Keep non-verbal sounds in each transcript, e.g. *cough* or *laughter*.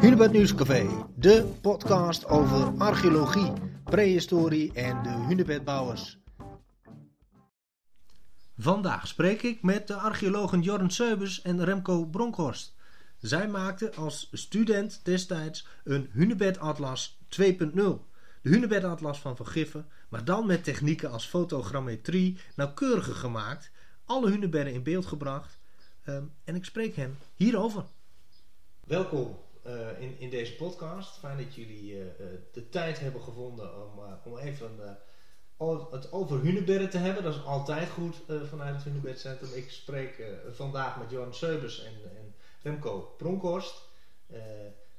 Hunebed Nieuwscafé, de podcast over archeologie, prehistorie en de hunebedbouwers. Vandaag spreek ik met de archeologen Jorn Seubers en Remco Bronkhorst. Zij maakten als student destijds een hunebed-atlas 2.0. De hunebed-atlas van Van maar dan met technieken als fotogrammetrie nauwkeuriger gemaakt, alle hunebedden in beeld gebracht. Um, en ik spreek hen hierover. Welkom uh, in, in deze podcast. Fijn dat jullie uh, de tijd hebben gevonden om, om even het over hunebedden te hebben. Dat is altijd goed vanuit het Hunebedcentrum. Ik spreek vandaag met Johan Seubers en, en Remco Pronkhorst.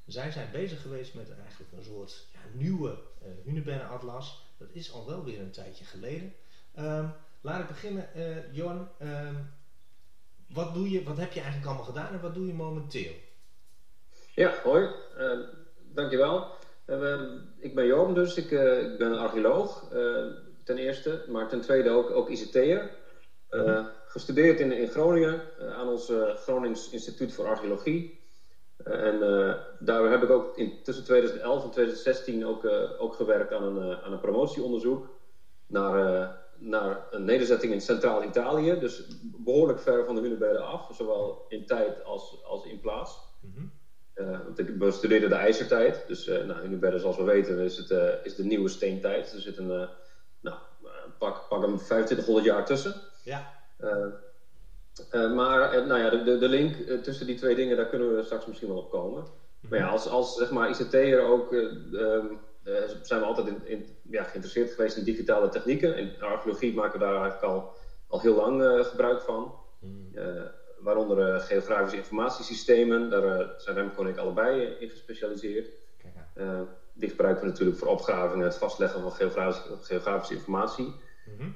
zij zijn bezig geweest met eigenlijk een soort ja, nieuwe hunebeddenatlas. Dat is al wel weer een tijdje geleden. Um, laat ik beginnen. Johan, um, wat, doe je, wat heb je eigenlijk allemaal gedaan en wat doe je momenteel? Ja, hoi. Uh, dankjewel. Uh, ik ben Joram dus. Ik, uh, ik ben archeoloog ten eerste, maar ten tweede ook, ook ICT'er. Mm Gestudeerd in, in Groningen aan ons Gronings Instituut voor Archeologie. en daar heb ik ook in, tussen 2011 en 2016 ook, ook gewerkt aan een, aan een promotieonderzoek naar, naar een nederzetting in Centraal-Italië. Dus behoorlijk ver van de Hunebedden af, zowel in tijd als, als in plaats. Mm -hmm. Uh, want ik bestudeerde de ijzertijd. Dus uh, nou, in Uberda, zoals we weten, is, het, uh, is de nieuwe steentijd. Er zit een, nou, pak, pak hem 2500 jaar tussen. Ja. maar nou ja, de, de, link tussen die twee dingen, daar kunnen we straks misschien wel op komen. Mm -hmm. Maar ja, als, als zeg maar, ICT'er ook, um, zijn we altijd in, in, ja, geïnteresseerd geweest in digitale technieken. In archeologie maken we daar eigenlijk al, al heel lang gebruik van. Mm waaronder uh, grafische informatiesystemen. Daar uh, zijn Remco en ik allebei in gespecialiseerd. Die gebruiken we natuurlijk voor opgraving en het vastleggen van geografische, geografische informatie. Mm -hmm.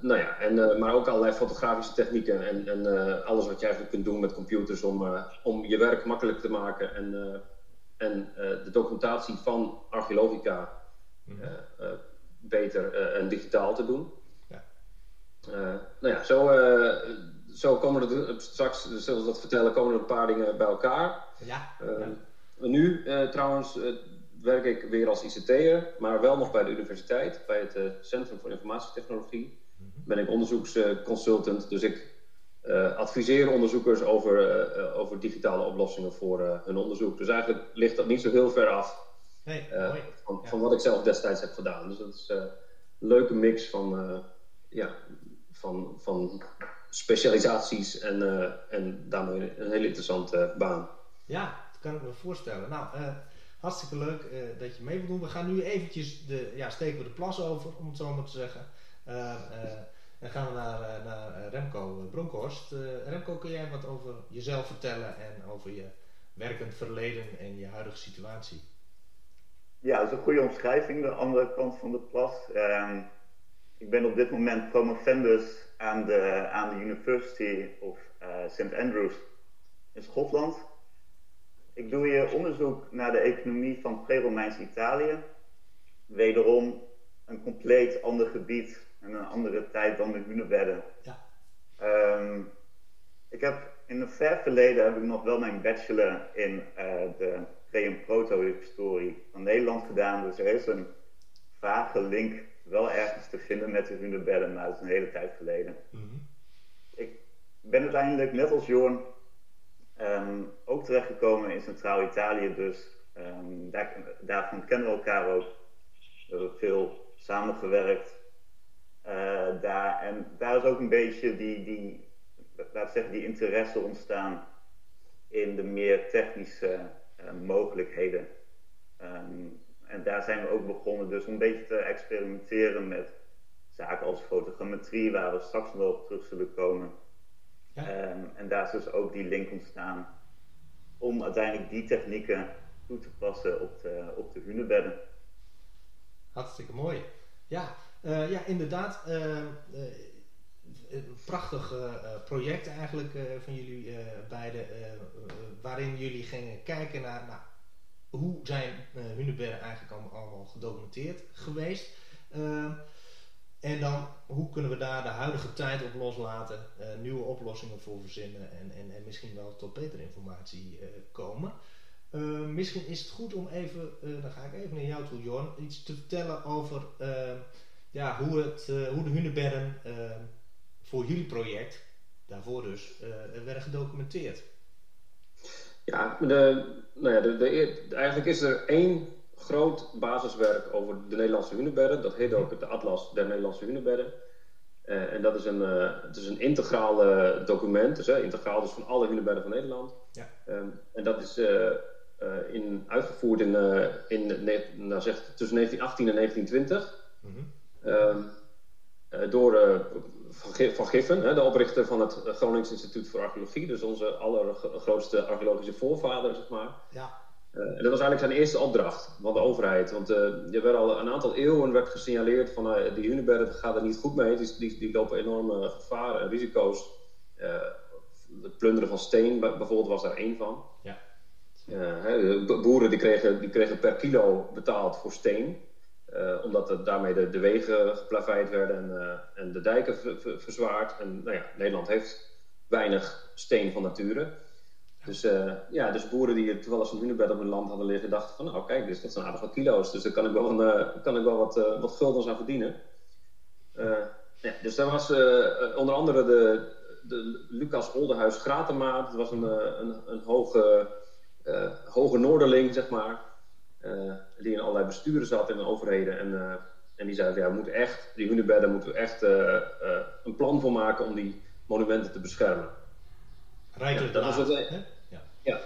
nou ja, en, maar ook allerlei fotografische technieken en, en alles wat je eigenlijk kunt doen met computers om, om je werk makkelijk te maken en, en de documentatie van archeologica mm -hmm. beter en digitaal te doen. Ja. nou ja, zo zo komen er straks, zullen we dat vertellen, komen er een paar dingen bij elkaar. Ja. Uh, Nu trouwens werk ik weer als ICT'er, maar wel nog bij de universiteit, bij het Centrum voor Informatietechnologie. Mm -hmm. Ben ik onderzoeksconsultant, dus ik adviseer onderzoekers over, over digitale oplossingen voor hun onderzoek. Dus eigenlijk ligt dat niet zo heel ver af nee, van, ja. van, wat ik zelf destijds heb gedaan. Dus dat is een leuke mix van, ja, van, van specialisaties en, uh, en daarmee een hele interessante baan. Ja, dat kan ik me voorstellen. Nou, uh, hartstikke leuk uh, dat je mee wilt doen. We gaan nu eventjes de, ja, steken we de plas over, om het zo maar te zeggen. en gaan we naar, naar Remco Bronkhorst. Remco, kun jij wat over jezelf vertellen en over je werkend verleden en je huidige situatie? Ja, dat is een goede omschrijving, de andere kant van de plas. Ehm, ik ben op dit moment promovendus aan de, aan de University of uh, St. Andrews in Schotland. Ik doe hier onderzoek naar de economie van pre-Romeins Italië. Wederom een compleet ander gebied en een andere tijd dan de hunebedden. Ja. Um, ik heb in het ver verleden heb ik nog wel mijn bachelor in uh, de pre- en proto-historie van Nederland gedaan. Dus er is een vage link wel ergens te vinden met de hunebedden, maar dat is een hele tijd geleden. Mm-hmm. Ik ben uiteindelijk, net als Jorn, um, ook terechtgekomen in Centraal-Italië, dus um, daar, daarvan kennen we elkaar ook. We hebben veel samengewerkt uh, daar. En daar is ook een beetje die, die, laat zeggen, die interesse ontstaan in de meer technische uh, mogelijkheden. Um, en daar zijn we ook begonnen dus een beetje te experimenteren met zaken als fotogrammetrie, waar we straks wel op terug zullen komen. Ja. Um, en daar is dus ook die link ontstaan om uiteindelijk die technieken toe te passen op de, op de hunebedden. Hartstikke mooi. Ja, uh, ja inderdaad. Uh, uh, een prachtig project eigenlijk van jullie beiden, waarin jullie gingen kijken naar nou, hoe zijn uh, hunebedden eigenlijk allemaal, gedocumenteerd geweest. Uh, en dan, hoe kunnen we daar de huidige tijd op loslaten, uh, nieuwe oplossingen voor verzinnen en, en, en, misschien wel tot betere informatie uh, komen. misschien is het goed om even, dan ga ik even naar jou toe, Jorn, iets te vertellen over ja, hoe, het, hoe de hunebedden voor jullie project, daarvoor dus, werden gedocumenteerd. Ja, de, nou ja de, de, eigenlijk is er één groot basiswerk over de Nederlandse hunebedden. Dat heet ook de Atlas der Nederlandse hunebedden. Uh, en dat is een, uh, het is een integraal document, dus, integraal dus van alle hunebedden van Nederland. Ja. Um, en dat is uh, in, uitgevoerd in, in nou zeg, tussen 1918 en 1920 mm -hmm. um, door van, Giffen, hè, de oprichter van het Gronings Instituut voor Archeologie, dus onze allergrootste archeologische voorvader, zeg maar. Ja. Uh, en dat was eigenlijk zijn eerste opdracht van de overheid. Want uh, er werd al een aantal eeuwen werd gesignaleerd van uh, die Hunebedden gaat er niet goed mee. Die, die, die lopen enorme gevaren en risico's. het plunderen van steen bijvoorbeeld was daar één van. Ja. Hè, boeren die kregen, die kregen per kilo betaald voor steen. Omdat het, daarmee de, wegen geplaveid werden en, en de dijken verzwaard. En nou ja, Nederland heeft weinig steen van nature. Dus, uh, ja, dus boeren die toevallig een hunebed op hun land hadden liggen, dachten van nou kijk, dus dat zijn aardig wat kilo's. Dus daar kan ik wel, een, kan ik wel wat, wat guldens aan verdienen. ja, dus daar was onder andere de, de Lucas Oldenhuis Gratema. Dat was een, een, een hoge, hoge Noorderling, zeg maar. Die in allerlei besturen zat in de overheden. En, en die zei, ja, we moeten echt, die hunebedden moeten we echt een plan voor maken om die monumenten te beschermen. Rijkelijk ja, dat was het, ja.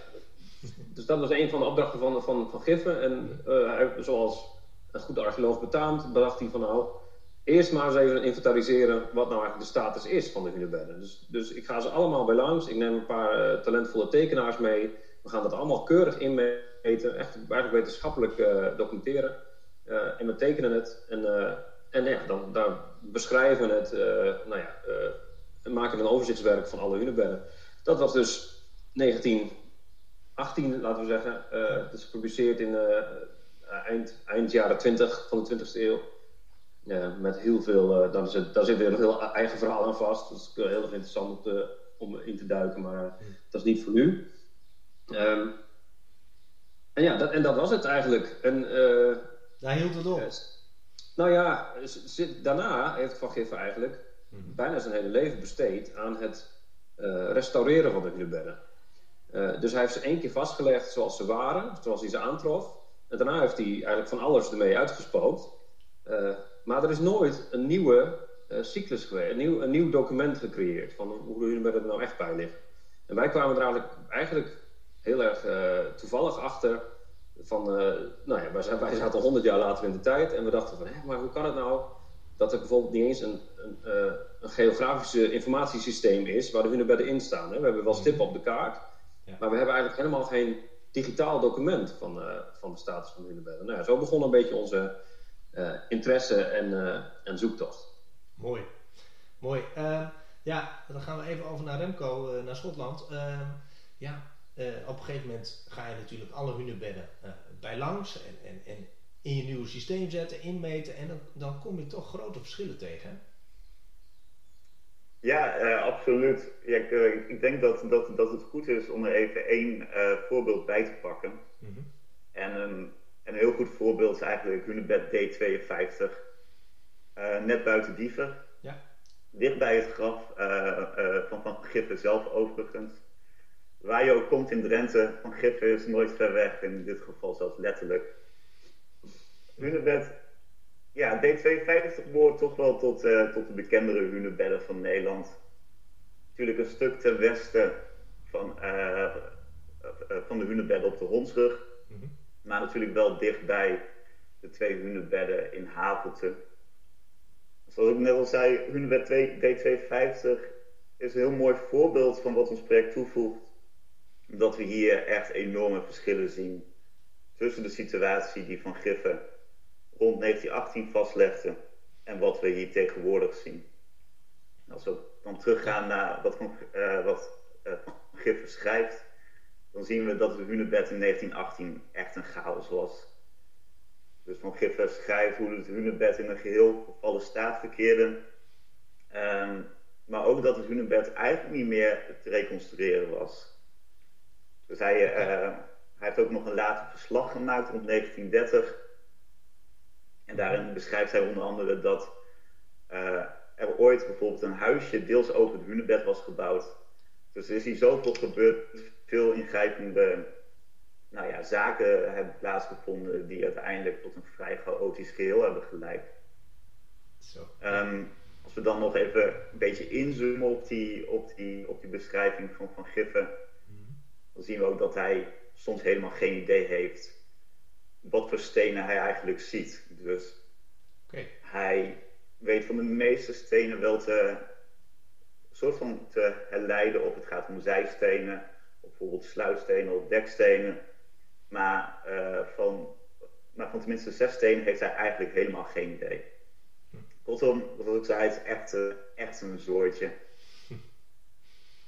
Dus dat was een van de opdrachten van, van, van Giffen. En uh, zoals een goede archeoloog betaamt, bedacht hij van nou, eerst maar eens even inventariseren wat nou eigenlijk de status is van de hunebedden. Dus, dus ik ga ze allemaal bij langs. Ik neem een paar uh, talentvolle tekenaars mee. We gaan dat allemaal keurig inmeten, echt eigenlijk wetenschappelijk uh, documenteren. en we tekenen het en, en ja, dan daar beschrijven we het, nou ja, maken we een overzichtswerk van alle hunebedden. Dat was dus 19 18, laten we zeggen. Het is gepubliceerd in eind, eind jaren 20 van de 20e eeuw. Met heel veel, uh, daar, zit, daar zit weer een heel eigen verhaal aan vast. Dat is heel erg interessant om, te, om in te duiken, maar dat is niet voor nu. Um, en ja, dat, en dat was het eigenlijk. En, daar hield het op. nou ja, daarna heeft Van Giffen eigenlijk mm -hmm. bijna zijn hele leven besteed aan het restaureren van de hunebedden. Uh, dus hij heeft ze één keer vastgelegd zoals ze waren, zoals hij ze aantrof. En daarna heeft hij eigenlijk van alles ermee uitgespookt. Uh, maar er is nooit een nieuwe uh, cyclus geweest, een nieuw, een nieuw document gecreëerd van hoe de Hunebed er nou echt bij liggen. En wij kwamen er eigenlijk, eigenlijk heel erg toevallig achter van, nou ja, wij, wij zaten honderd jaar later in de tijd en we dachten van, hé, maar hoe kan het nou dat er bijvoorbeeld niet eens een, een, een geografische informatiesysteem is waar de hunebedden in staan. Hè? We hebben wel stippen op de kaart, maar we hebben eigenlijk helemaal geen digitaal document van, uh, van de status van de hunebedden. Nou ja, zo begon een beetje onze uh, interesse en, uh, en zoektocht. Mooi. Mooi. Ehm, ja, dan gaan we even over naar Remco, naar Schotland. Ehm, ja, op een gegeven moment ga je natuurlijk alle hunebedden bij langs en, en, en in je nieuwe systeem zetten, inmeten en dan, dan kom je toch grote verschillen tegen. Ja, uh, absoluut. Ja, ik, uh, ik, denk dat, dat, dat het goed is om er even één uh, voorbeeld bij te pakken. Mm -hmm. En een, een heel goed voorbeeld is eigenlijk Hunebed D52. net buiten Diever. Ja. Dicht bij het graf van Van Giffen zelf overigens. Waar je ook komt in Drenthe, Van Giffen is nooit ver weg. In dit geval zelfs letterlijk. Hunebed ja, D52 behoort toch wel tot, uh, tot de bekendere hunebedden van Nederland. Natuurlijk een stuk ten westen van, uh, van de hunebedden op de Hondsrug. Mm -hmm. Maar natuurlijk wel dichtbij de twee hunebedden in Havelte. Zoals ik net al zei, hunebed D52 is een heel mooi voorbeeld van wat ons project toevoegt. Dat we hier echt enorme verschillen zien tussen de situatie die Van Giffen rond 1918 vastlegde en wat we hier tegenwoordig zien. Als we dan teruggaan naar wat Van, uh, wat, uh, Giffen schrijft, dan zien we dat de Hunebed in 1918 echt een chaos was. Dus Van Giffen schrijft hoe het Hunebed in een geheel gevallen staat verkeerde. Um, maar ook dat het Hunebed eigenlijk niet meer te reconstrueren was. Dus hij, uh, hij heeft ook nog een later verslag gemaakt rond 1930. En daarin beschrijft hij onder andere dat uh, er ooit bijvoorbeeld een huisje deels over het hunebed was gebouwd. Dus er is hier zoveel gebeurd, veel ingrijpende nou ja, zaken hebben plaatsgevonden die uiteindelijk tot een vrij chaotisch geheel hebben geleid. Zo. Um, als we dan nog even een beetje inzoomen op die, op die, op die beschrijving van Van Giffen. Dan zien we ook dat hij soms helemaal geen idee heeft wat voor stenen hij eigenlijk ziet. Dus hij weet van de meeste stenen wel te, soort van te herleiden op het gaat om zijstenen, of bijvoorbeeld sluitstenen of dekstenen. Maar, uh, van, maar van tenminste zes stenen heeft hij eigenlijk helemaal geen idee. Kortom, wat ik zei, het is echt, uh, echt een soortje. *laughs*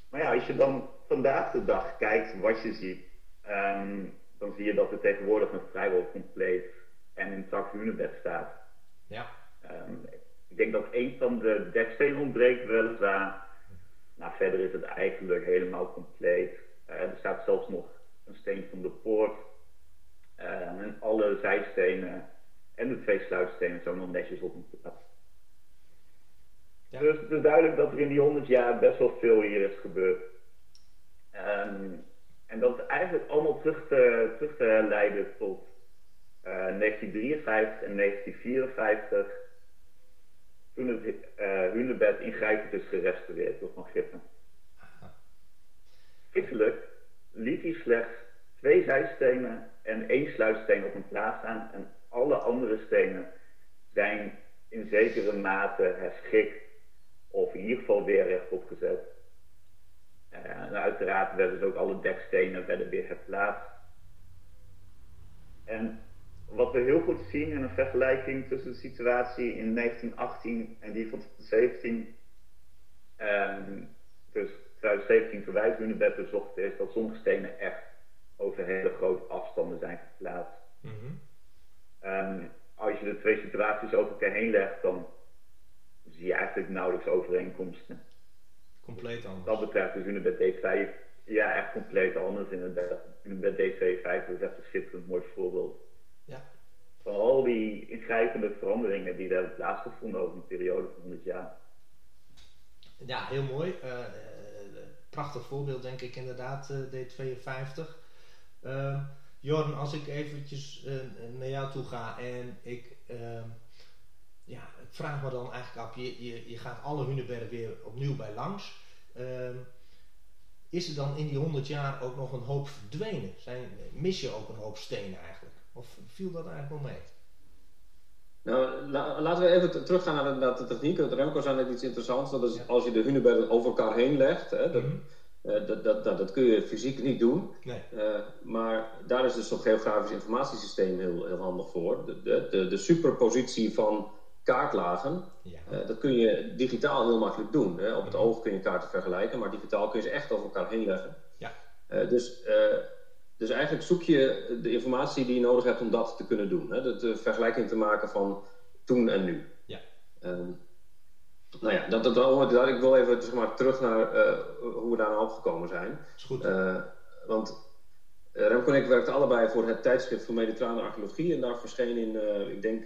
Maar ja, als je dan vandaag de dag kijkt wat je ziet, um, dan zie je dat er tegenwoordig een vrijwel compleet en intact hunebed staat. Ja. Um, ik denk dat één van de dekstenen ontbreekt weliswaar. Nou, verder is het eigenlijk helemaal compleet. Uh, er staat zelfs nog een steen van de poort. Uh, en alle zijstenen en de twee sluitstenen zijn nog netjes op een plaats. Ja. Dus het is duidelijk dat er in die 100 jaar best wel veel hier is gebeurd. Um, en dat is eigenlijk allemaal terug te, terug te leiden tot uh, 1953 en 1954. Toen het uh, hunebed ingrijpend is gerestaureerd door Van Giffen. Giffelijk liet hij slechts twee zijstenen en één sluitsteen op een plaats staan. En alle andere stenen zijn in zekere mate herschikt of in ieder geval weer rechtop gezet. Uiteraard werden dus ook alle dekstenen werden weer herplaatst. En wat we heel goed zien in een vergelijking tussen de situatie in 1918 en die van 2017, um, dus 2017 toen wij het Hunebed bezochten, is dat sommige stenen echt over hele grote afstanden zijn geplaatst. Mm als je de twee situaties over elkaar heen legt, dan zie je eigenlijk nauwelijks overeenkomsten. Compleet anders. Dat betreft is Unibet D5 ja, echt compleet anders inderdaad. Unibet D250 is echt een schitterend mooi voorbeeld. Ja. Van al die ingrijpende veranderingen die daar hebben plaatsgevonden over een periode van 100 jaar. Ja, heel mooi. Uh, prachtig voorbeeld denk ik inderdaad, uh, D52. Uh, Jorn, als ik eventjes naar jou toe ga en ik ehm, ja, ik vraag me dan eigenlijk af, je, je, je gaat alle Hunebedden weer opnieuw bij langs. Ehm, is er dan in die 100 jaar ook nog een hoop verdwenen? Zijn, mis je ook een hoop stenen eigenlijk? Of viel dat eigenlijk wel mee? Nou, laten we even teruggaan naar de, naar de techniek. Remco zei net iets interessants. Dat is als je de hunebedden over elkaar heen legt. Hè, dat, mhm. eh, dat, dat, dat, dat, kun je fysiek niet doen. Nee. Uh, maar daar is dus zo'n geografisch informatiesysteem heel, heel handig voor. De, de, de, de superpositie van kaartlagen. Ja. Uh, dat kun je digitaal heel makkelijk doen. Hè. Op het mhm. oog kun je kaarten vergelijken, maar digitaal kun je ze echt over elkaar heen leggen. Ja. Uh, dus, uh, dus eigenlijk zoek je de informatie die je nodig hebt om dat te kunnen doen. Hè. De, de vergelijking te maken van toen en nu. Ja. Um, nou ja, dat, dat, dat, ik wil even zeg maar, terug naar hoe we daar nou opgekomen zijn. Is goed. want Remco en ik werkten allebei voor het tijdschrift voor mediterrane archeologie. En daar verscheen in, ik denk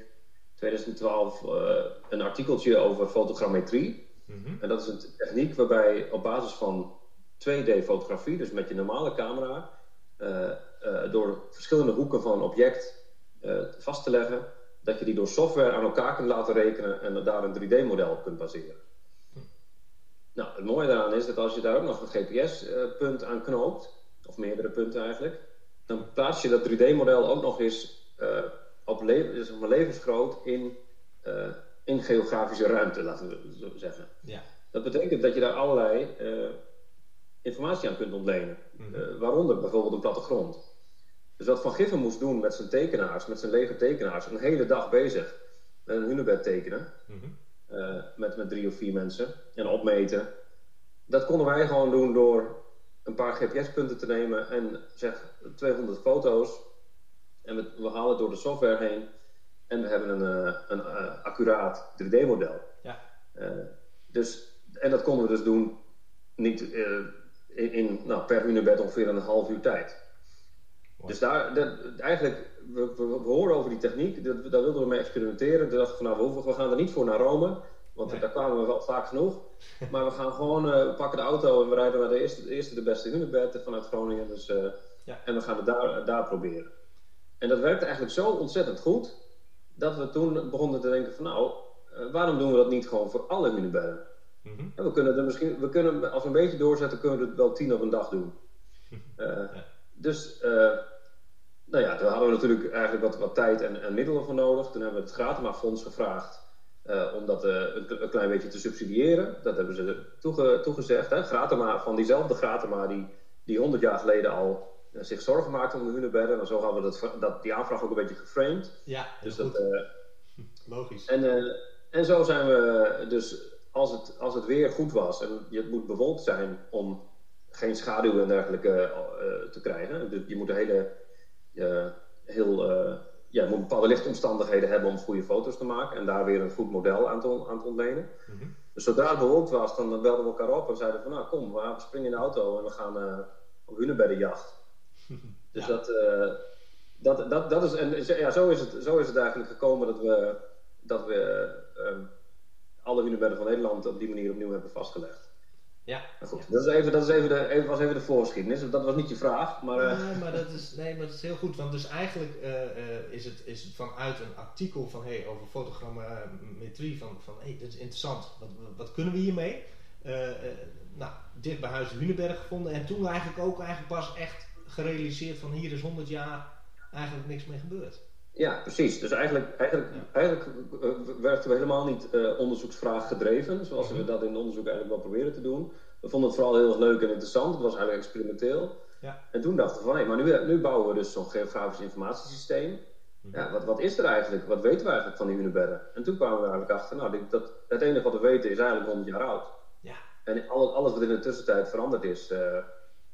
2012 uh, eh, een artikeltje over fotogrammetrie. Mhm. En dat is een techniek waarbij op basis van 2D-fotografie, dus met je normale camera, uh, uh, door verschillende hoeken van een object vast te leggen, dat je die door software aan elkaar kunt laten rekenen en daar een 3D-model op kunt baseren. Mhm. Nou, het mooie daaraan is dat als je daar ook nog een GPS-punt aan knoopt, of meerdere punten eigenlijk, dan plaats je dat 3D-model ook nog eens op le dus levensgroot in, uh, in geografische ruimte, laten we zo zeggen. Ja. Dat betekent dat je daar allerlei uh, informatie aan kunt ontlenen. Mm -hmm. waaronder bijvoorbeeld een plattegrond. Dus wat Van Giffen moest doen met zijn tekenaars, met zijn lege tekenaars, een hele dag bezig met een hunebed tekenen. Mm -hmm. met, met drie of vier mensen en opmeten. Dat konden wij gewoon doen door een paar GPS-punten te nemen en zeg 200 foto's en we, we halen het door de software heen. En we hebben een, uh, een uh, accuraat 3D-model. Ja. Uh, dus, en dat konden we dus doen niet in, in, nou, per hunebed ongeveer een half uur tijd. Dus daar, eigenlijk, we, we, horen over die techniek, daar, daar wilden we mee experimenteren. Toen dachten we van nou, we, gaan er niet voor naar Rome, want daar kwamen we wel vaak genoeg. *laughs* Maar we gaan gewoon, uh, pakken de auto en we rijden naar de eerste, de, eerste, de beste hunebed vanuit Groningen. Dus, uh, ja. En we gaan het daar, daar proberen. En dat werkte eigenlijk zo ontzettend goed, dat we toen begonnen te denken van nou, uh, waarom doen we dat niet gewoon voor alle hunebedden? Mm -hmm. we kunnen er misschien, we kunnen, als we een beetje doorzetten, kunnen we het wel tien op een dag doen. *laughs* ja. Dus nou ja, daar hadden we natuurlijk eigenlijk wat, wat tijd en, en, middelen voor nodig. Toen hebben we het Gratema-fonds gevraagd uh, om dat uh, een, een, klein beetje te subsidiëren. Dat hebben ze toege, toegezegd. Hè? Gratema, van diezelfde Gratema die, die 100 jaar geleden al uh, zich zorgen maakte om de hunebedden. En zo hadden we dat, dat, die aanvraag ook een beetje geframed. Ja, dus dat, *laughs* logisch. En, en zo zijn we dus, als het, als het weer goed was en het moet bewolkt zijn om geen schaduw en dergelijke te krijgen. Dus je moet de hele heel, ja, je moet bepaalde lichtomstandigheden hebben om goede foto's te maken en daar weer een goed model aan te, aan te ontlenen. Mm -hmm. Dus zodra het bewolkt was, dan belden we elkaar op en zeiden van nou kom, we springen in de auto en we gaan op hunebeddenjacht. *laughs* dus ja. dat, dat, dat, dat is, en ja, zo is, het, zo is het eigenlijk gekomen dat we, dat we um, alle hunebedden van Nederland op die manier opnieuw hebben vastgelegd. Ja. Maar goed, dat, is even, dat is even de, even, was even de voorgeschiedenis. Dat was niet je vraag, maar... Uh... Nee, maar dat *laughs* is, nee, maar dat is heel goed. Want dus eigenlijk uh, uh, is, het, is het vanuit een artikel van, hey, over fotogrammetrie van, van hey, dat is interessant. Wat, wat kunnen we hiermee? nou, dicht bij Huis Hunenberg gevonden. En toen eigenlijk ook eigenlijk pas echt gerealiseerd van hier is 100 jaar eigenlijk niks mee gebeurd. Ja, precies. Dus eigenlijk, eigenlijk, ja. eigenlijk werkten we helemaal niet uh, onderzoeksvraag gedreven, zoals we dat in het onderzoek eigenlijk wel proberen te doen. We vonden het vooral heel erg leuk en interessant. Het was eigenlijk experimenteel. Ja. En toen dachten we van, hé, maar nu, nu bouwen we dus zo'n geografisch informatiesysteem. Ja, wat, wat is er eigenlijk? Wat weten we eigenlijk van die hunebedden? En toen kwamen we eigenlijk achter, nou, dat, het enige wat we weten is eigenlijk 100 jaar oud. Ja. En alles, alles wat in de tussentijd veranderd is, uh,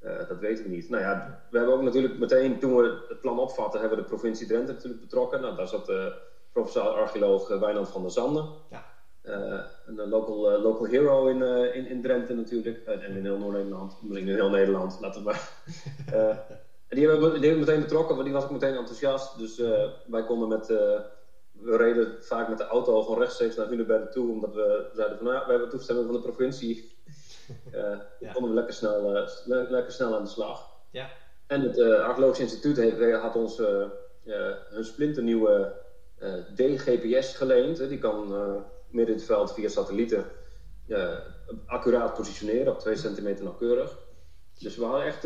uh, dat weten we niet. Nou ja, we hebben ook natuurlijk meteen, toen we het plan opvatten, hebben we de provincie Drenthe natuurlijk betrokken. Nou, daar zat de professor archeoloog Wijnand van der Zanden. Ja. Uh, een local, uh, local hero in, in, in Drenthe natuurlijk. en in heel Noord-Nederland. In heel Nederland, laten we maar. *laughs* en die hebben, we, die hebben we meteen betrokken, want die was ook meteen enthousiast. Dus wij konden met... we reden vaak met de auto gewoon rechtstreeks naar Hunebedden toe. Omdat we zeiden van, nou, we hebben toestemming van de provincie. Uh, ja. konden we lekker snel, le lekker snel aan de slag. Ja. En het uh, Archeologisch Instituut heeft, had ons hun splinternieuwe D-GPS geleend. die kan midden in het veld via satellieten accuraat positioneren, op 2 centimeter nauwkeurig. Dus we hadden echt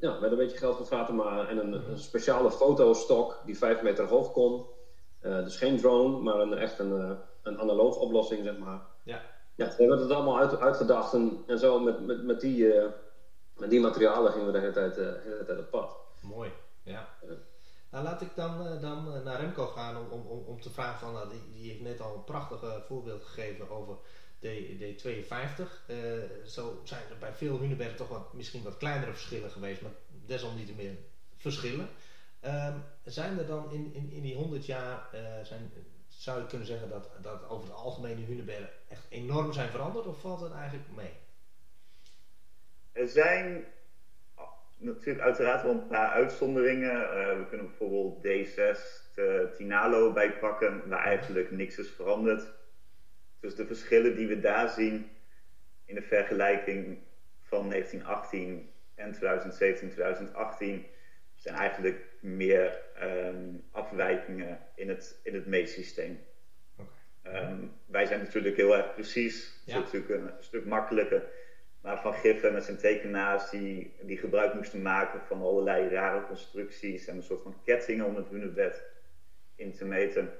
ja, met een beetje geld van Fatema en een, een speciale fotostok die 5 meter hoog kon. dus geen drone, maar een, echt een, een analoog oplossing, zeg maar. Ja. Ja, we hebben het allemaal uit, uitgedacht en, en zo met, met, met, die, uh, met die materialen gingen we de hele tijd, uh, de hele tijd op pad. Mooi, ja. ja. Nou, laat ik dan, uh, dan naar Remco gaan om, om, om te vragen van, die, die heeft net al een prachtig voorbeeld gegeven over D, D52. zo zijn er bij veel Hunebedden toch wat, misschien wat kleinere verschillen geweest, maar desalniettemin verschillen. Um, zijn er dan in, in, in die 100 jaar, zijn, zou je kunnen zeggen dat, dat over de algemene hunebedden echt enorm zijn veranderd of valt het eigenlijk mee? Er zijn natuurlijk uiteraard wel een paar uitzonderingen. Uh, we kunnen bijvoorbeeld D6 de Tinalo bijpakken, waar eigenlijk niks is veranderd. Dus de verschillen die we daar zien in de vergelijking van 1918 en 2017, 2018 zijn eigenlijk meer um, afwijkingen in het, in het meetsysteem. Okay. Um, wij zijn natuurlijk heel erg precies, Ja. dat is natuurlijk een, een stuk makkelijker. Maar Van Giffen met zijn tekenaars die, die gebruik moesten maken van allerlei rare constructies en een soort van kettingen om het hunebed in te meten.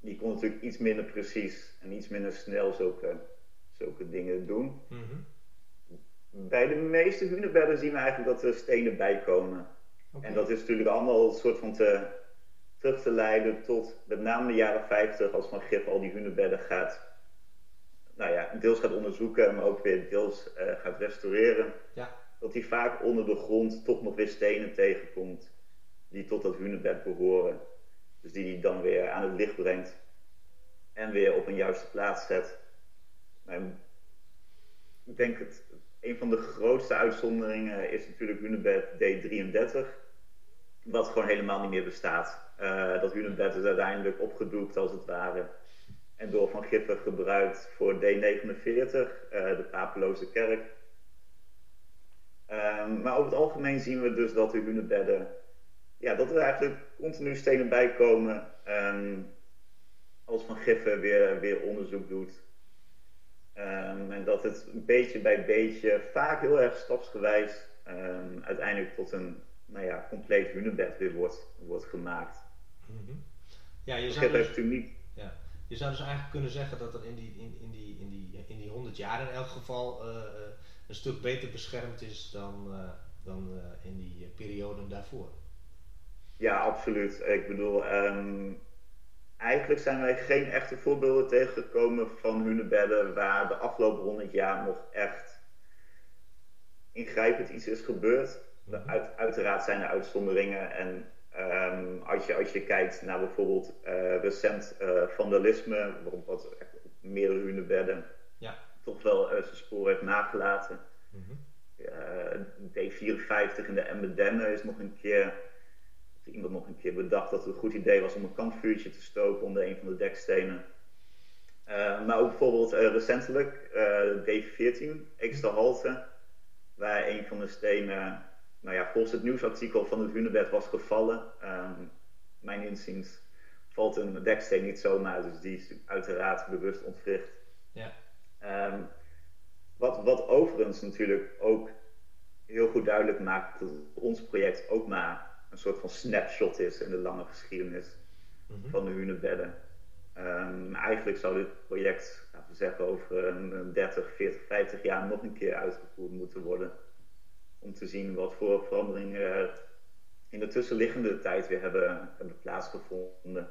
Die kon natuurlijk iets minder precies en iets minder snel zulke, zulke dingen doen. Mhm. Bij de meeste hunebedden zien we eigenlijk dat er stenen bijkomen. En dat is natuurlijk allemaal een soort van te, terug te leiden tot met name de jaren 50, als Van Gif al die hunebedden gaat, nou ja, deels gaat onderzoeken, maar ook weer deels eh, gaat restaureren. Ja. Dat hij vaak onder de grond toch nog weer stenen tegenkomt die tot dat hunebed behoren. Dus die hij dan weer aan het licht brengt en weer op een juiste plaats zet. Maar ik denk het, een van de grootste uitzonderingen is natuurlijk hunebed D33. Wat gewoon helemaal niet meer bestaat. dat hunebed is uiteindelijk opgedoekt als het ware en door Van Giffen gebruikt voor D49, de papeloze kerk. Ehm, maar over het algemeen zien we dus dat de hunebedden, ja, dat er eigenlijk continu stenen bij komen. Um, als Van Giffen weer, weer onderzoek doet. Ehm, en dat het beetje bij beetje, vaak heel erg stapsgewijs, uiteindelijk tot een nou ja, compleet hunebed weer wordt, wordt gemaakt. Mm Ja, je zou, dus, niet... ja. je zou dus eigenlijk kunnen zeggen dat er in die, in, in die, in die, in die 100 jaar in elk geval uh, een stuk beter beschermd is dan, uh, dan uh, in die perioden daarvoor. Ja, absoluut. Ik bedoel, um, eigenlijk zijn wij geen echte voorbeelden tegengekomen van hunebedden waar de afgelopen 100 jaar nog echt ingrijpend iets is gebeurd. Uit, uiteraard zijn er uitzonderingen en um, als, je, als je kijkt naar bijvoorbeeld uh, recent vandalisme, waarop wat echt meerdere hunebedden toch wel uh, zijn spoor heeft nagelaten. Mm D54 in de Embedenne is nog een keer, iemand nog een keer bedacht dat het een goed idee was om een kampvuurtje te stoken onder een van de dekstenen. Uh, maar ook bijvoorbeeld recentelijk D14, Eeksterhalte, waar een van de stenen, nou ja, volgens het nieuwsartikel van het Hunebed was gevallen. Um, mijn inziens valt een deksteen niet zomaar, dus die is uiteraard bewust ontwricht. Ja. Um, wat, wat overigens natuurlijk ook heel goed duidelijk maakt dat ons project ook maar een soort van snapshot is in de lange geschiedenis mhm. van de hunebedden. Um, eigenlijk zou dit project, laten we zeggen, over een 30, 40, 50 jaar nog een keer uitgevoerd moeten worden. Om te zien wat voor veranderingen in de tussenliggende tijd weer hebben, hebben plaatsgevonden.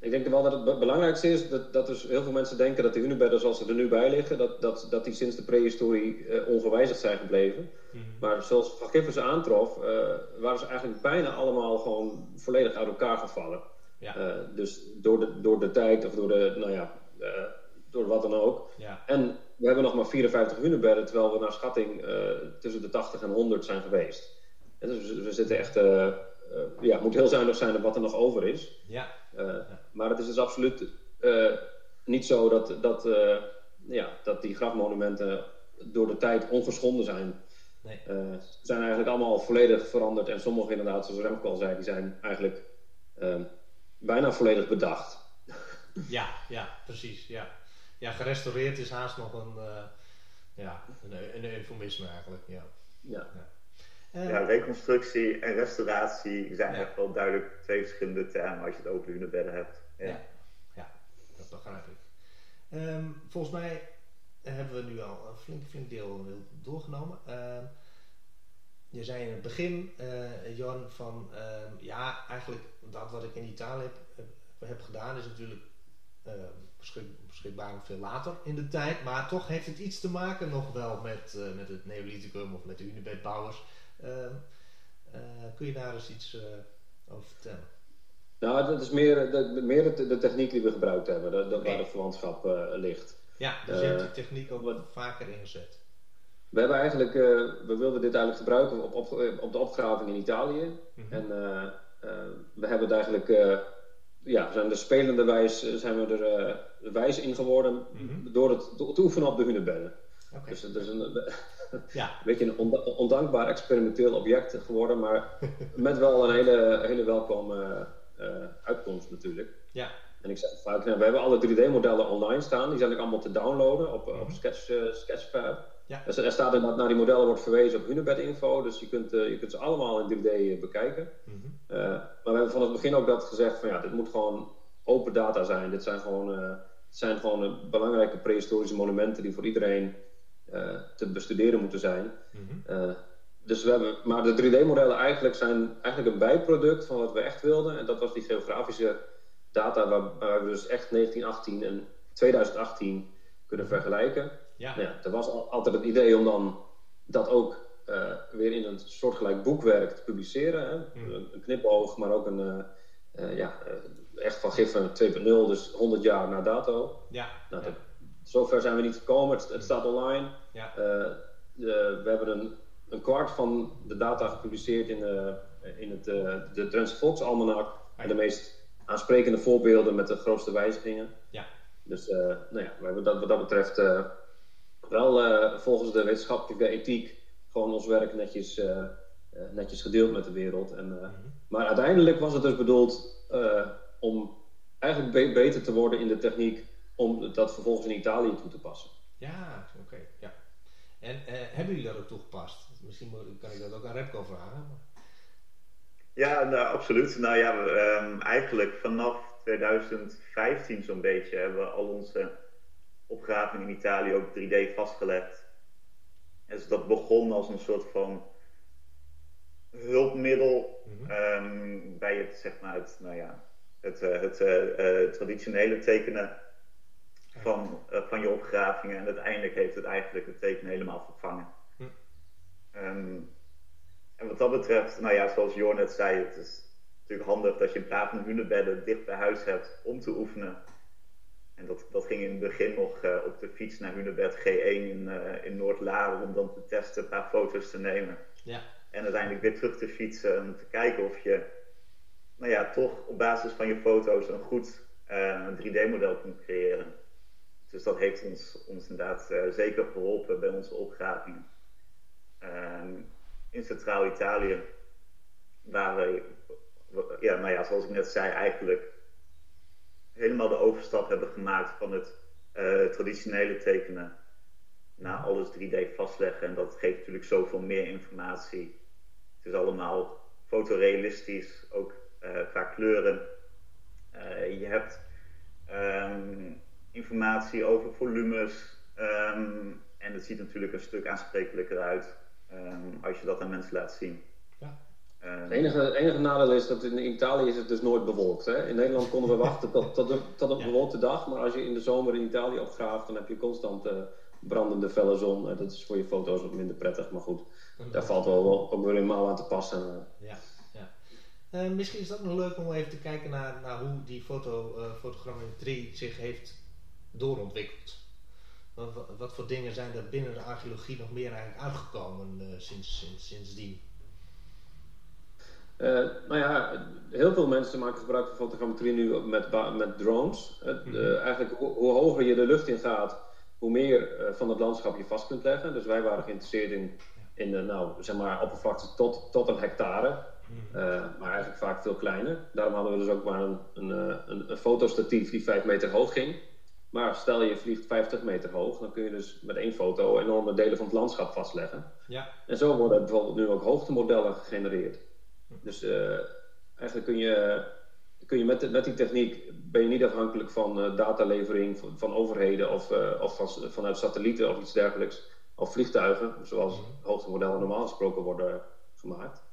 Ik denk wel dat het belangrijkste is dat, dat dus heel veel mensen denken dat de hunebedden zoals ze er nu bij liggen, dat, dat, dat die sinds de prehistorie uh, ongewijzigd zijn gebleven. Mhm. Maar zoals Van Giffers aantrof, uh, waren ze eigenlijk bijna allemaal gewoon volledig uit elkaar gevallen. Ja. Uh, dus door de, door de tijd of door de, nou ja, door wat dan ook. Ja. En we hebben nog maar 54 hunebedden, terwijl we naar schatting tussen de 80 en 100 zijn geweest. En dus we, zitten echt, ja, moet heel zuinig zijn op wat er nog over is. Ja. ja. Maar het is dus absoluut uh, niet zo dat, dat, uh, ja, dat die grafmonumenten door de tijd ongeschonden zijn. Nee. Uh, ze zijn eigenlijk allemaal volledig veranderd. En sommige inderdaad, zoals Remco al zei, die zijn eigenlijk bijna volledig bedacht. Ja, ja, precies. Ja. Ja, gerestaureerd is haast nog een, ja, een, een eufemisme eigenlijk. Ja. Ja. ja. ja, reconstructie en restauratie zijn echt wel duidelijk twee verschillende termen als je het over hunebedden hebt. Ja, ja dat begrijp ik. Ehm, volgens mij hebben we nu al een flink, flink deel doorgenomen. Uh, je zei in het begin, uh, Jan, van ehm, ja, eigenlijk dat wat ik in Italië heb, heb, gedaan is natuurlijk beschikbaar veel later in de tijd. Maar toch heeft het iets te maken nog wel met, uh, met het Neolithicum of met de Unibedbouwers. kun je daar eens iets over vertellen? Nou, dat is meer, de, meer de, de techniek die we gebruikt hebben, de, waar de verwantschap uh, ligt. Ja, dus je hebt die techniek ook wat vaker ingezet. We hebben eigenlijk, uh, we wilden dit eigenlijk gebruiken op, op, op de opgraving in Italië. Mm -hmm. En uh, we hebben het eigenlijk, ja, zijn de spelende wijs, zijn we er wijs in geworden mm -hmm. door het, het oefenen op de hunebedden. Okay. Dus het is een, *laughs* ja. een beetje een ondankbaar experimenteel object geworden, maar *laughs* met wel een hele, hele welkome eh, uitkomst natuurlijk. Ja. En ik zeg vaak, nou, we hebben alle 3D-modellen online staan. Die zijn ook allemaal te downloaden op, op mhm. Sketch, uh. Ja. Dus er staat inderdaad naar die modellen wordt verwezen op Hunebed info. Dus je kunt, uh, je kunt ze allemaal in 3D bekijken. Mm -hmm. uh, maar we hebben van het begin ook dat gezegd van ja, dit moet gewoon open data zijn. Dit zijn gewoon, zijn gewoon belangrijke prehistorische monumenten die voor iedereen te bestuderen moeten zijn. Mm -hmm dus we hebben, maar de 3D-modellen eigenlijk zijn eigenlijk een bijproduct van wat we echt wilden. En dat was die geografische data waar, waar we dus echt 1918 en 2018 kunnen vergelijken. Ja. Ja, er was altijd het idee om dan dat ook uh, weer in een soortgelijk boekwerk te publiceren. Hè? Hmm. Een, een knipoog, maar ook een uh, uh, ja, echt van Giffen 2.0, dus 100 jaar na dato. Ja. Nou, ja. zover zijn we niet gekomen. Het, het staat online. Ja. De, we hebben een een kwart van de data gepubliceerd in, in het, de Drentse Volksalmanak. En de meest aansprekende voorbeelden met de grootste wijzigingen. Ja. Dus nou ja, hebben dat, wat dat betreft wel volgens de wetenschappelijke ethiek gewoon ons werk netjes, netjes gedeeld met de wereld. En, mhm. Maar uiteindelijk was het dus bedoeld om eigenlijk beter te worden in de techniek om dat vervolgens in Italië toe te passen. Ja, oké. ja. En uh, hebben jullie dat ook toegepast? Misschien kan ik dat ook aan Repco vragen. Ja, nou, absoluut. Nou ja, um, eigenlijk vanaf 2015 zo'n beetje hebben we al onze opgravingen in Italië ook 3D vastgelegd. En dus dat begon als een soort van hulpmiddel mm -hmm. bij het, zeg maar, het, nou ja, het, eh, het uh, traditionele tekenen van, van je opgravingen. En uiteindelijk heeft het eigenlijk het teken helemaal vervangen. Hm. Ehm, en wat dat betreft, nou ja, zoals Jor net zei, het is natuurlijk handig dat je een paar van hunebedden dicht bij huis hebt om te oefenen. En dat, dat ging in het begin nog uh, op de fiets naar Hunebed G1 in, uh, in Noord-Laren om dan te testen, een paar foto's te nemen. Ja. En uiteindelijk weer terug te fietsen om te kijken of je nou ja, toch op basis van je foto's een goed uh, 3D-model kunt creëren. Dus dat heeft ons, ons inderdaad zeker geholpen bij onze opgravingen. Ehm, in Centraal-Italië, waar we, ja, nou ja, zoals ik net zei, eigenlijk helemaal de overstap hebben gemaakt van het uh, traditionele tekenen naar alles 3D vastleggen. En dat geeft natuurlijk zoveel meer informatie. Het is allemaal fotorealistisch, ook uh, qua kleuren. Uh, je hebt um, informatie over volumes. Um, en het ziet natuurlijk een stuk aansprekelijker uit um, als je dat aan mensen laat zien. Ja. het enige, enige nadeel is dat in Italië is het dus nooit bewolkt. Hè? In Nederland konden we *laughs* wachten tot, tot, een, tot een bewolkte dag. Maar als je in de zomer in Italië opgraaft, dan heb je constant uh, brandende felle zon. dat is voor je foto's wat minder prettig. Maar goed, daar valt wel, ook weer helemaal aan te passen. Ja. Uh, misschien is dat nog leuk om even te kijken naar, naar hoe die foto, uh, fotogrammetrie zich heeft doorontwikkeld. Wat, wat, voor dingen zijn er binnen de archeologie nog meer eigenlijk uitgekomen uh, sinds, sinds, sindsdien? Nou ja, heel veel mensen maken gebruik van fotogrammetrie nu met, met drones. Mm -hmm. eigenlijk hoe, hoe, hoger je de lucht in gaat, hoe meer van het landschap je vast kunt leggen. Dus wij waren geïnteresseerd in, in nou, zeg maar, oppervlakte tot, tot een hectare. Uh, maar eigenlijk vaak veel kleiner. Daarom hadden we dus ook maar een, een, eh, een, een fotostatief die 5 meter hoog ging. Maar stel je vliegt 50 meter hoog, dan kun je dus met één foto enorme delen van het landschap vastleggen. Ja. En zo worden bijvoorbeeld nu ook hoogtemodellen gegenereerd. Dus uh, eigenlijk kun je, kun je met, met die techniek ben je niet afhankelijk van uh, datalevering van, van, overheden of, uh, of van, vanuit satellieten of iets dergelijks. Of vliegtuigen, zoals mm hoogtemodellen normaal gesproken worden gemaakt.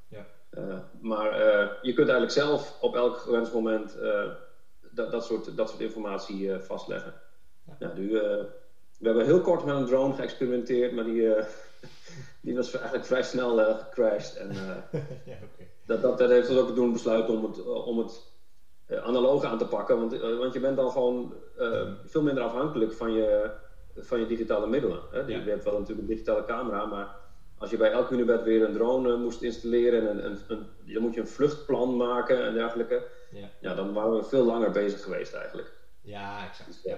Uh, maar je kunt eigenlijk zelf op elk gewenst moment dat, dat, soort, dat soort informatie vastleggen. Ja. Nou, nu, we hebben heel kort met een drone geëxperimenteerd, maar die, die was eigenlijk vrij snel gecrashed. En, *laughs* ja, okay. dat, dat, dat, heeft ons ook doen besluiten om het, om het analoog aan te pakken, want, want je bent dan gewoon veel minder afhankelijk van je, van je digitale middelen. Hè? Ja. Je hebt wel natuurlijk een digitale camera, maar als je bij elk Unibed weer een drone eh, moest installeren en een, een, dan moet je een vluchtplan maken en dergelijke. Ja. ja, dan waren we veel langer bezig geweest eigenlijk. Ja, exact. Dus, ja.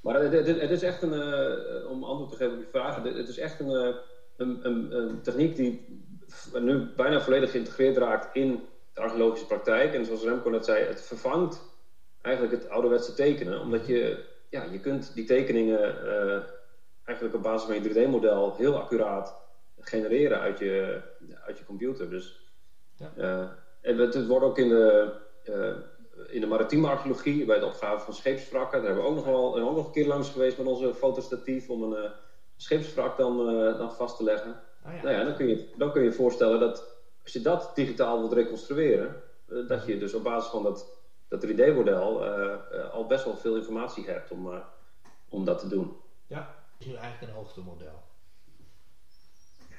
Maar het, het, het, is echt een, uh, om antwoord te geven op je vragen, het is echt een, uh, een, een, een, techniek die nu bijna volledig geïntegreerd raakt in de archeologische praktijk. En zoals Remco net zei, het vervangt eigenlijk het ouderwetse tekenen, omdat je, ja, je kunt die tekeningen eigenlijk op basis van je 3D-model heel accuraat genereren uit je, uit je computer. Dus, ja. uh, en het, het, wordt ook in de, uh, in de maritieme archeologie, bij het opgraven van scheepswrakken, daar hebben we ook nog, wel, ook nog een keer langs geweest met onze fotostatief om een scheepswrak dan, dan vast te leggen. Oh, ja. Nou ja, dan kun, je, dan kun je voorstellen dat als je dat digitaal wilt reconstrueren, dat je dus op basis van dat, dat 3D-model al best wel veel informatie hebt om, om dat te doen. Ja, is nu eigenlijk een hoogtemodel.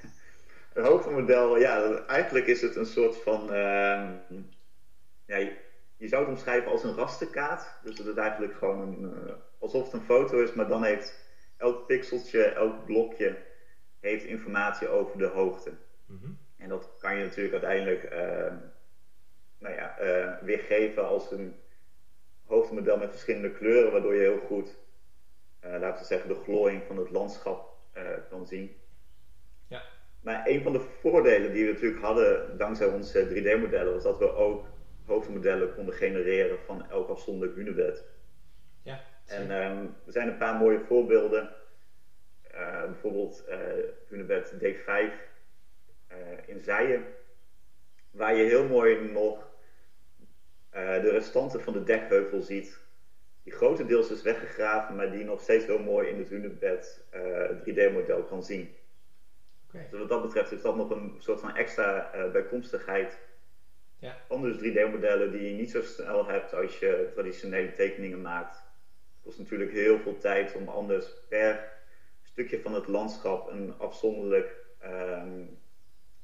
*laughs* Een hoogtemodel, ja, eigenlijk is het een soort van. Uh, ja, je, zou het omschrijven als een rasterkaart. Dus het is eigenlijk gewoon een, uh, alsof het een foto is, maar dan heeft elk pixeltje, elk blokje heeft informatie over de hoogte. Mhm. En dat kan je natuurlijk uiteindelijk uh, nou ja, uh, weergeven als een hoofdmodel met verschillende kleuren, waardoor je heel goed, uh, laten we zeggen, de glooiing van het landschap kan zien. Ja. Maar een van de voordelen die we natuurlijk hadden dankzij onze 3D-modellen was dat we ook hoofdmodellen konden genereren van elk afzonderlijk hunebed. Ja, en um, er zijn een paar mooie voorbeelden. Uh, bijvoorbeeld uh, hunebed D5 uh, in Zijen, waar je heel mooi nog de restanten van de dekheuvel ziet. Die grotendeels is weggegraven, maar die nog steeds heel mooi in het hunebed 3D-model kan zien. Okay. Dus wat dat betreft is dat nog een soort van extra bijkomstigheid ja. van dus 3D-modellen die je niet zo snel hebt als je traditionele tekeningen maakt. Het kost natuurlijk heel veel tijd om anders per stukje van het landschap een, afzonderlijk, um,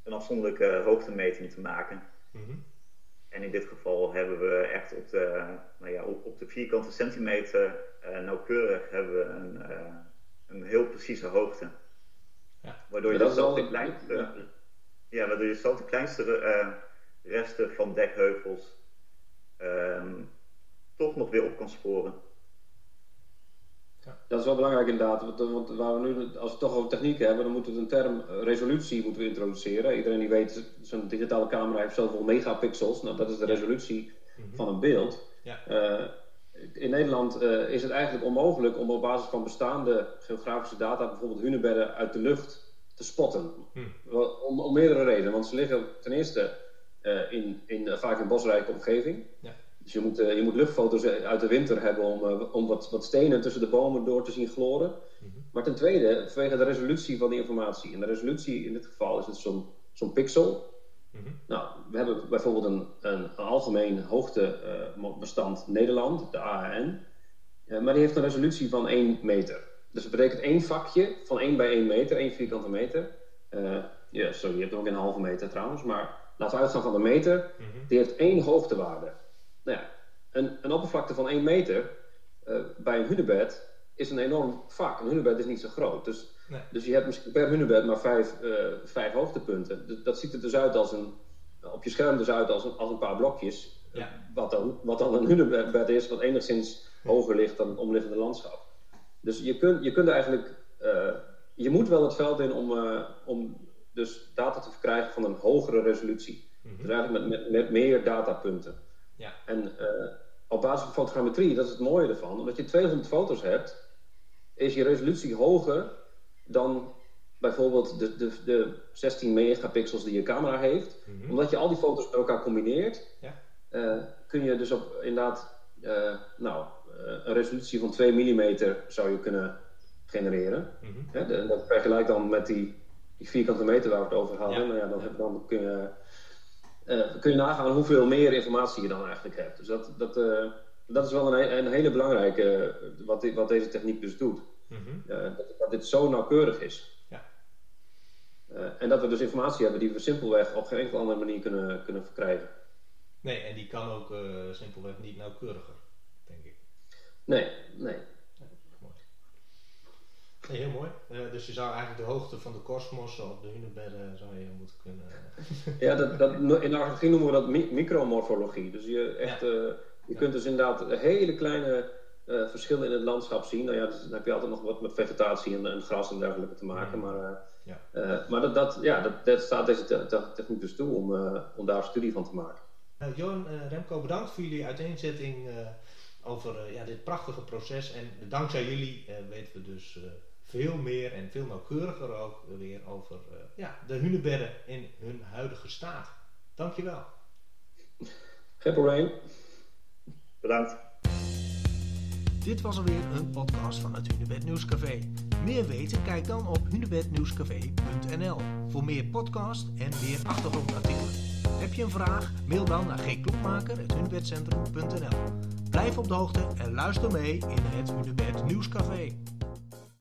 een afzonderlijke hoogtemeting te maken. Mm -hmm. En in dit geval hebben we echt op de, nou ja, op, op de vierkante centimeter uh, nauwkeurig hebben we een, uh, een heel precieze hoogte. Ja. Waardoor je zelf de kleinste, ja. ja. waardoor je zelf de kleinste eh, resten van dekheuvels ehm, toch nog weer op kan sporen. Dat is wel belangrijk inderdaad, want, want waar we nu, als we het toch over techniek hebben, dan moeten we een term eh, resolutie moeten we introduceren. Iedereen die weet, zo'n digitale camera heeft zoveel megapixels, nou dat is de resolutie Mhm. van een beeld. Ja. Eh, in Nederland eh, is het eigenlijk onmogelijk om op basis van bestaande geografische data, bijvoorbeeld hunebedden uit de lucht, te spotten. Hm. Wel, Om, om meerdere redenen, want ze liggen ten eerste eh, in, in, eh, vaak in bosrijke omgeving. Ja. Dus je moet, eh, je moet luchtfoto's uit de winter hebben om, eh, om wat, wat stenen tussen de bomen door te zien gloren. Mhm. Maar ten tweede, vanwege de resolutie van de informatie. En de resolutie in dit geval is het zo'n zo'n pixel. Mhm. Nou, we hebben bijvoorbeeld een, een, een algemeen hoogtebestand Nederland, de AAN. Eh, maar die heeft een resolutie van 1 meter. Dus dat betekent één vakje van 1 bij 1 meter, 1 vierkante meter. Eh, ja, sorry, je hebt ook een halve meter trouwens. Maar laten we uitgaan van de meter. Mhm. Die heeft één hoogtewaarde. Nou ja, een, een oppervlakte van 1 meter eh, bij een hunebed is een enorm vak. Een hunebed is niet zo groot. Dus, Nee. dus je hebt misschien per hunebed maar vijf, eh, vijf hoogtepunten. Dus dat ziet er dus uit als een, op je scherm dus uit als een, als een paar blokjes. Ja. Wat, dan, wat dan een hunebed is, wat enigszins hoger ligt dan het omliggende landschap. Dus je kunt, je kunt eigenlijk, eh, je moet wel het veld in om, om dus data te verkrijgen van een hogere resolutie. Mhm. Dus eigenlijk met, met, met meer datapunten. Ja. En eh, op basis van fotogrammetrie, dat is het mooie ervan, omdat je 200 foto's hebt, is je resolutie hoger dan bijvoorbeeld de, de, de 16 megapixels die je camera heeft. Mhm. Omdat je al die foto's met elkaar combineert, Ja. eh, kun je dus op inderdaad eh, nou, een resolutie van 2 mm zou je kunnen genereren. De- en dat vergelijk dan met die, die vierkante meter waar we het over hadden. Ja. Nou ja, dan, heb, dan kun, je, kun je nagaan hoeveel meer informatie je dan eigenlijk hebt. Dus dat, dat, eh, dat is wel een, een hele belangrijke, eh, wat, wat deze techniek dus doet. Mhm. Eh, dat, dat dit zo nauwkeurig is. Ja. Eh, en dat we dus informatie hebben die we simpelweg op geen enkele andere manier kunnen, kunnen verkrijgen. Nee, en die kan ook eh, simpelweg niet nauwkeuriger, denk ik. Nee, nee. Nee, heel mooi. Eh, dus je zou eigenlijk de hoogte van de kosmos op de hunebedden zou je moeten kunnen... *laughs* Ja, dat, dat, in de archeologie noemen we dat mi- micromorfologie. Dus je, echt, eh, je Ja. kunt dus inderdaad hele kleine eh, verschillen in het landschap zien. Nou ja, dus dan heb je altijd nog wat met vegetatie en, en gras en dergelijke te maken. Mhm. Maar, maar dat, dat, ja, dat, dat staat deze te- te- techniek dus toe om, om daar een studie van te maken. Nou, Johan Remco, bedankt voor jullie uiteenzetting over ja, dit prachtige proces. En dankzij jullie weten we dus veel meer en veel nauwkeuriger ook weer over eh, ja, de hunebedden in hun huidige staat. Dankjewel. Geen probleem. Bedankt. Dit was alweer een podcast van het Hunebed Nieuwscafé. Meer weten? Kijk dan op hunebednieuwscafé.nl voor meer podcast en meer achtergrondartikelen. Heb je een vraag? Mail dan naar gklokmaker.hunebedcentrum.nl Blijf op de hoogte en luister mee in het Hunebed Nieuwscafé.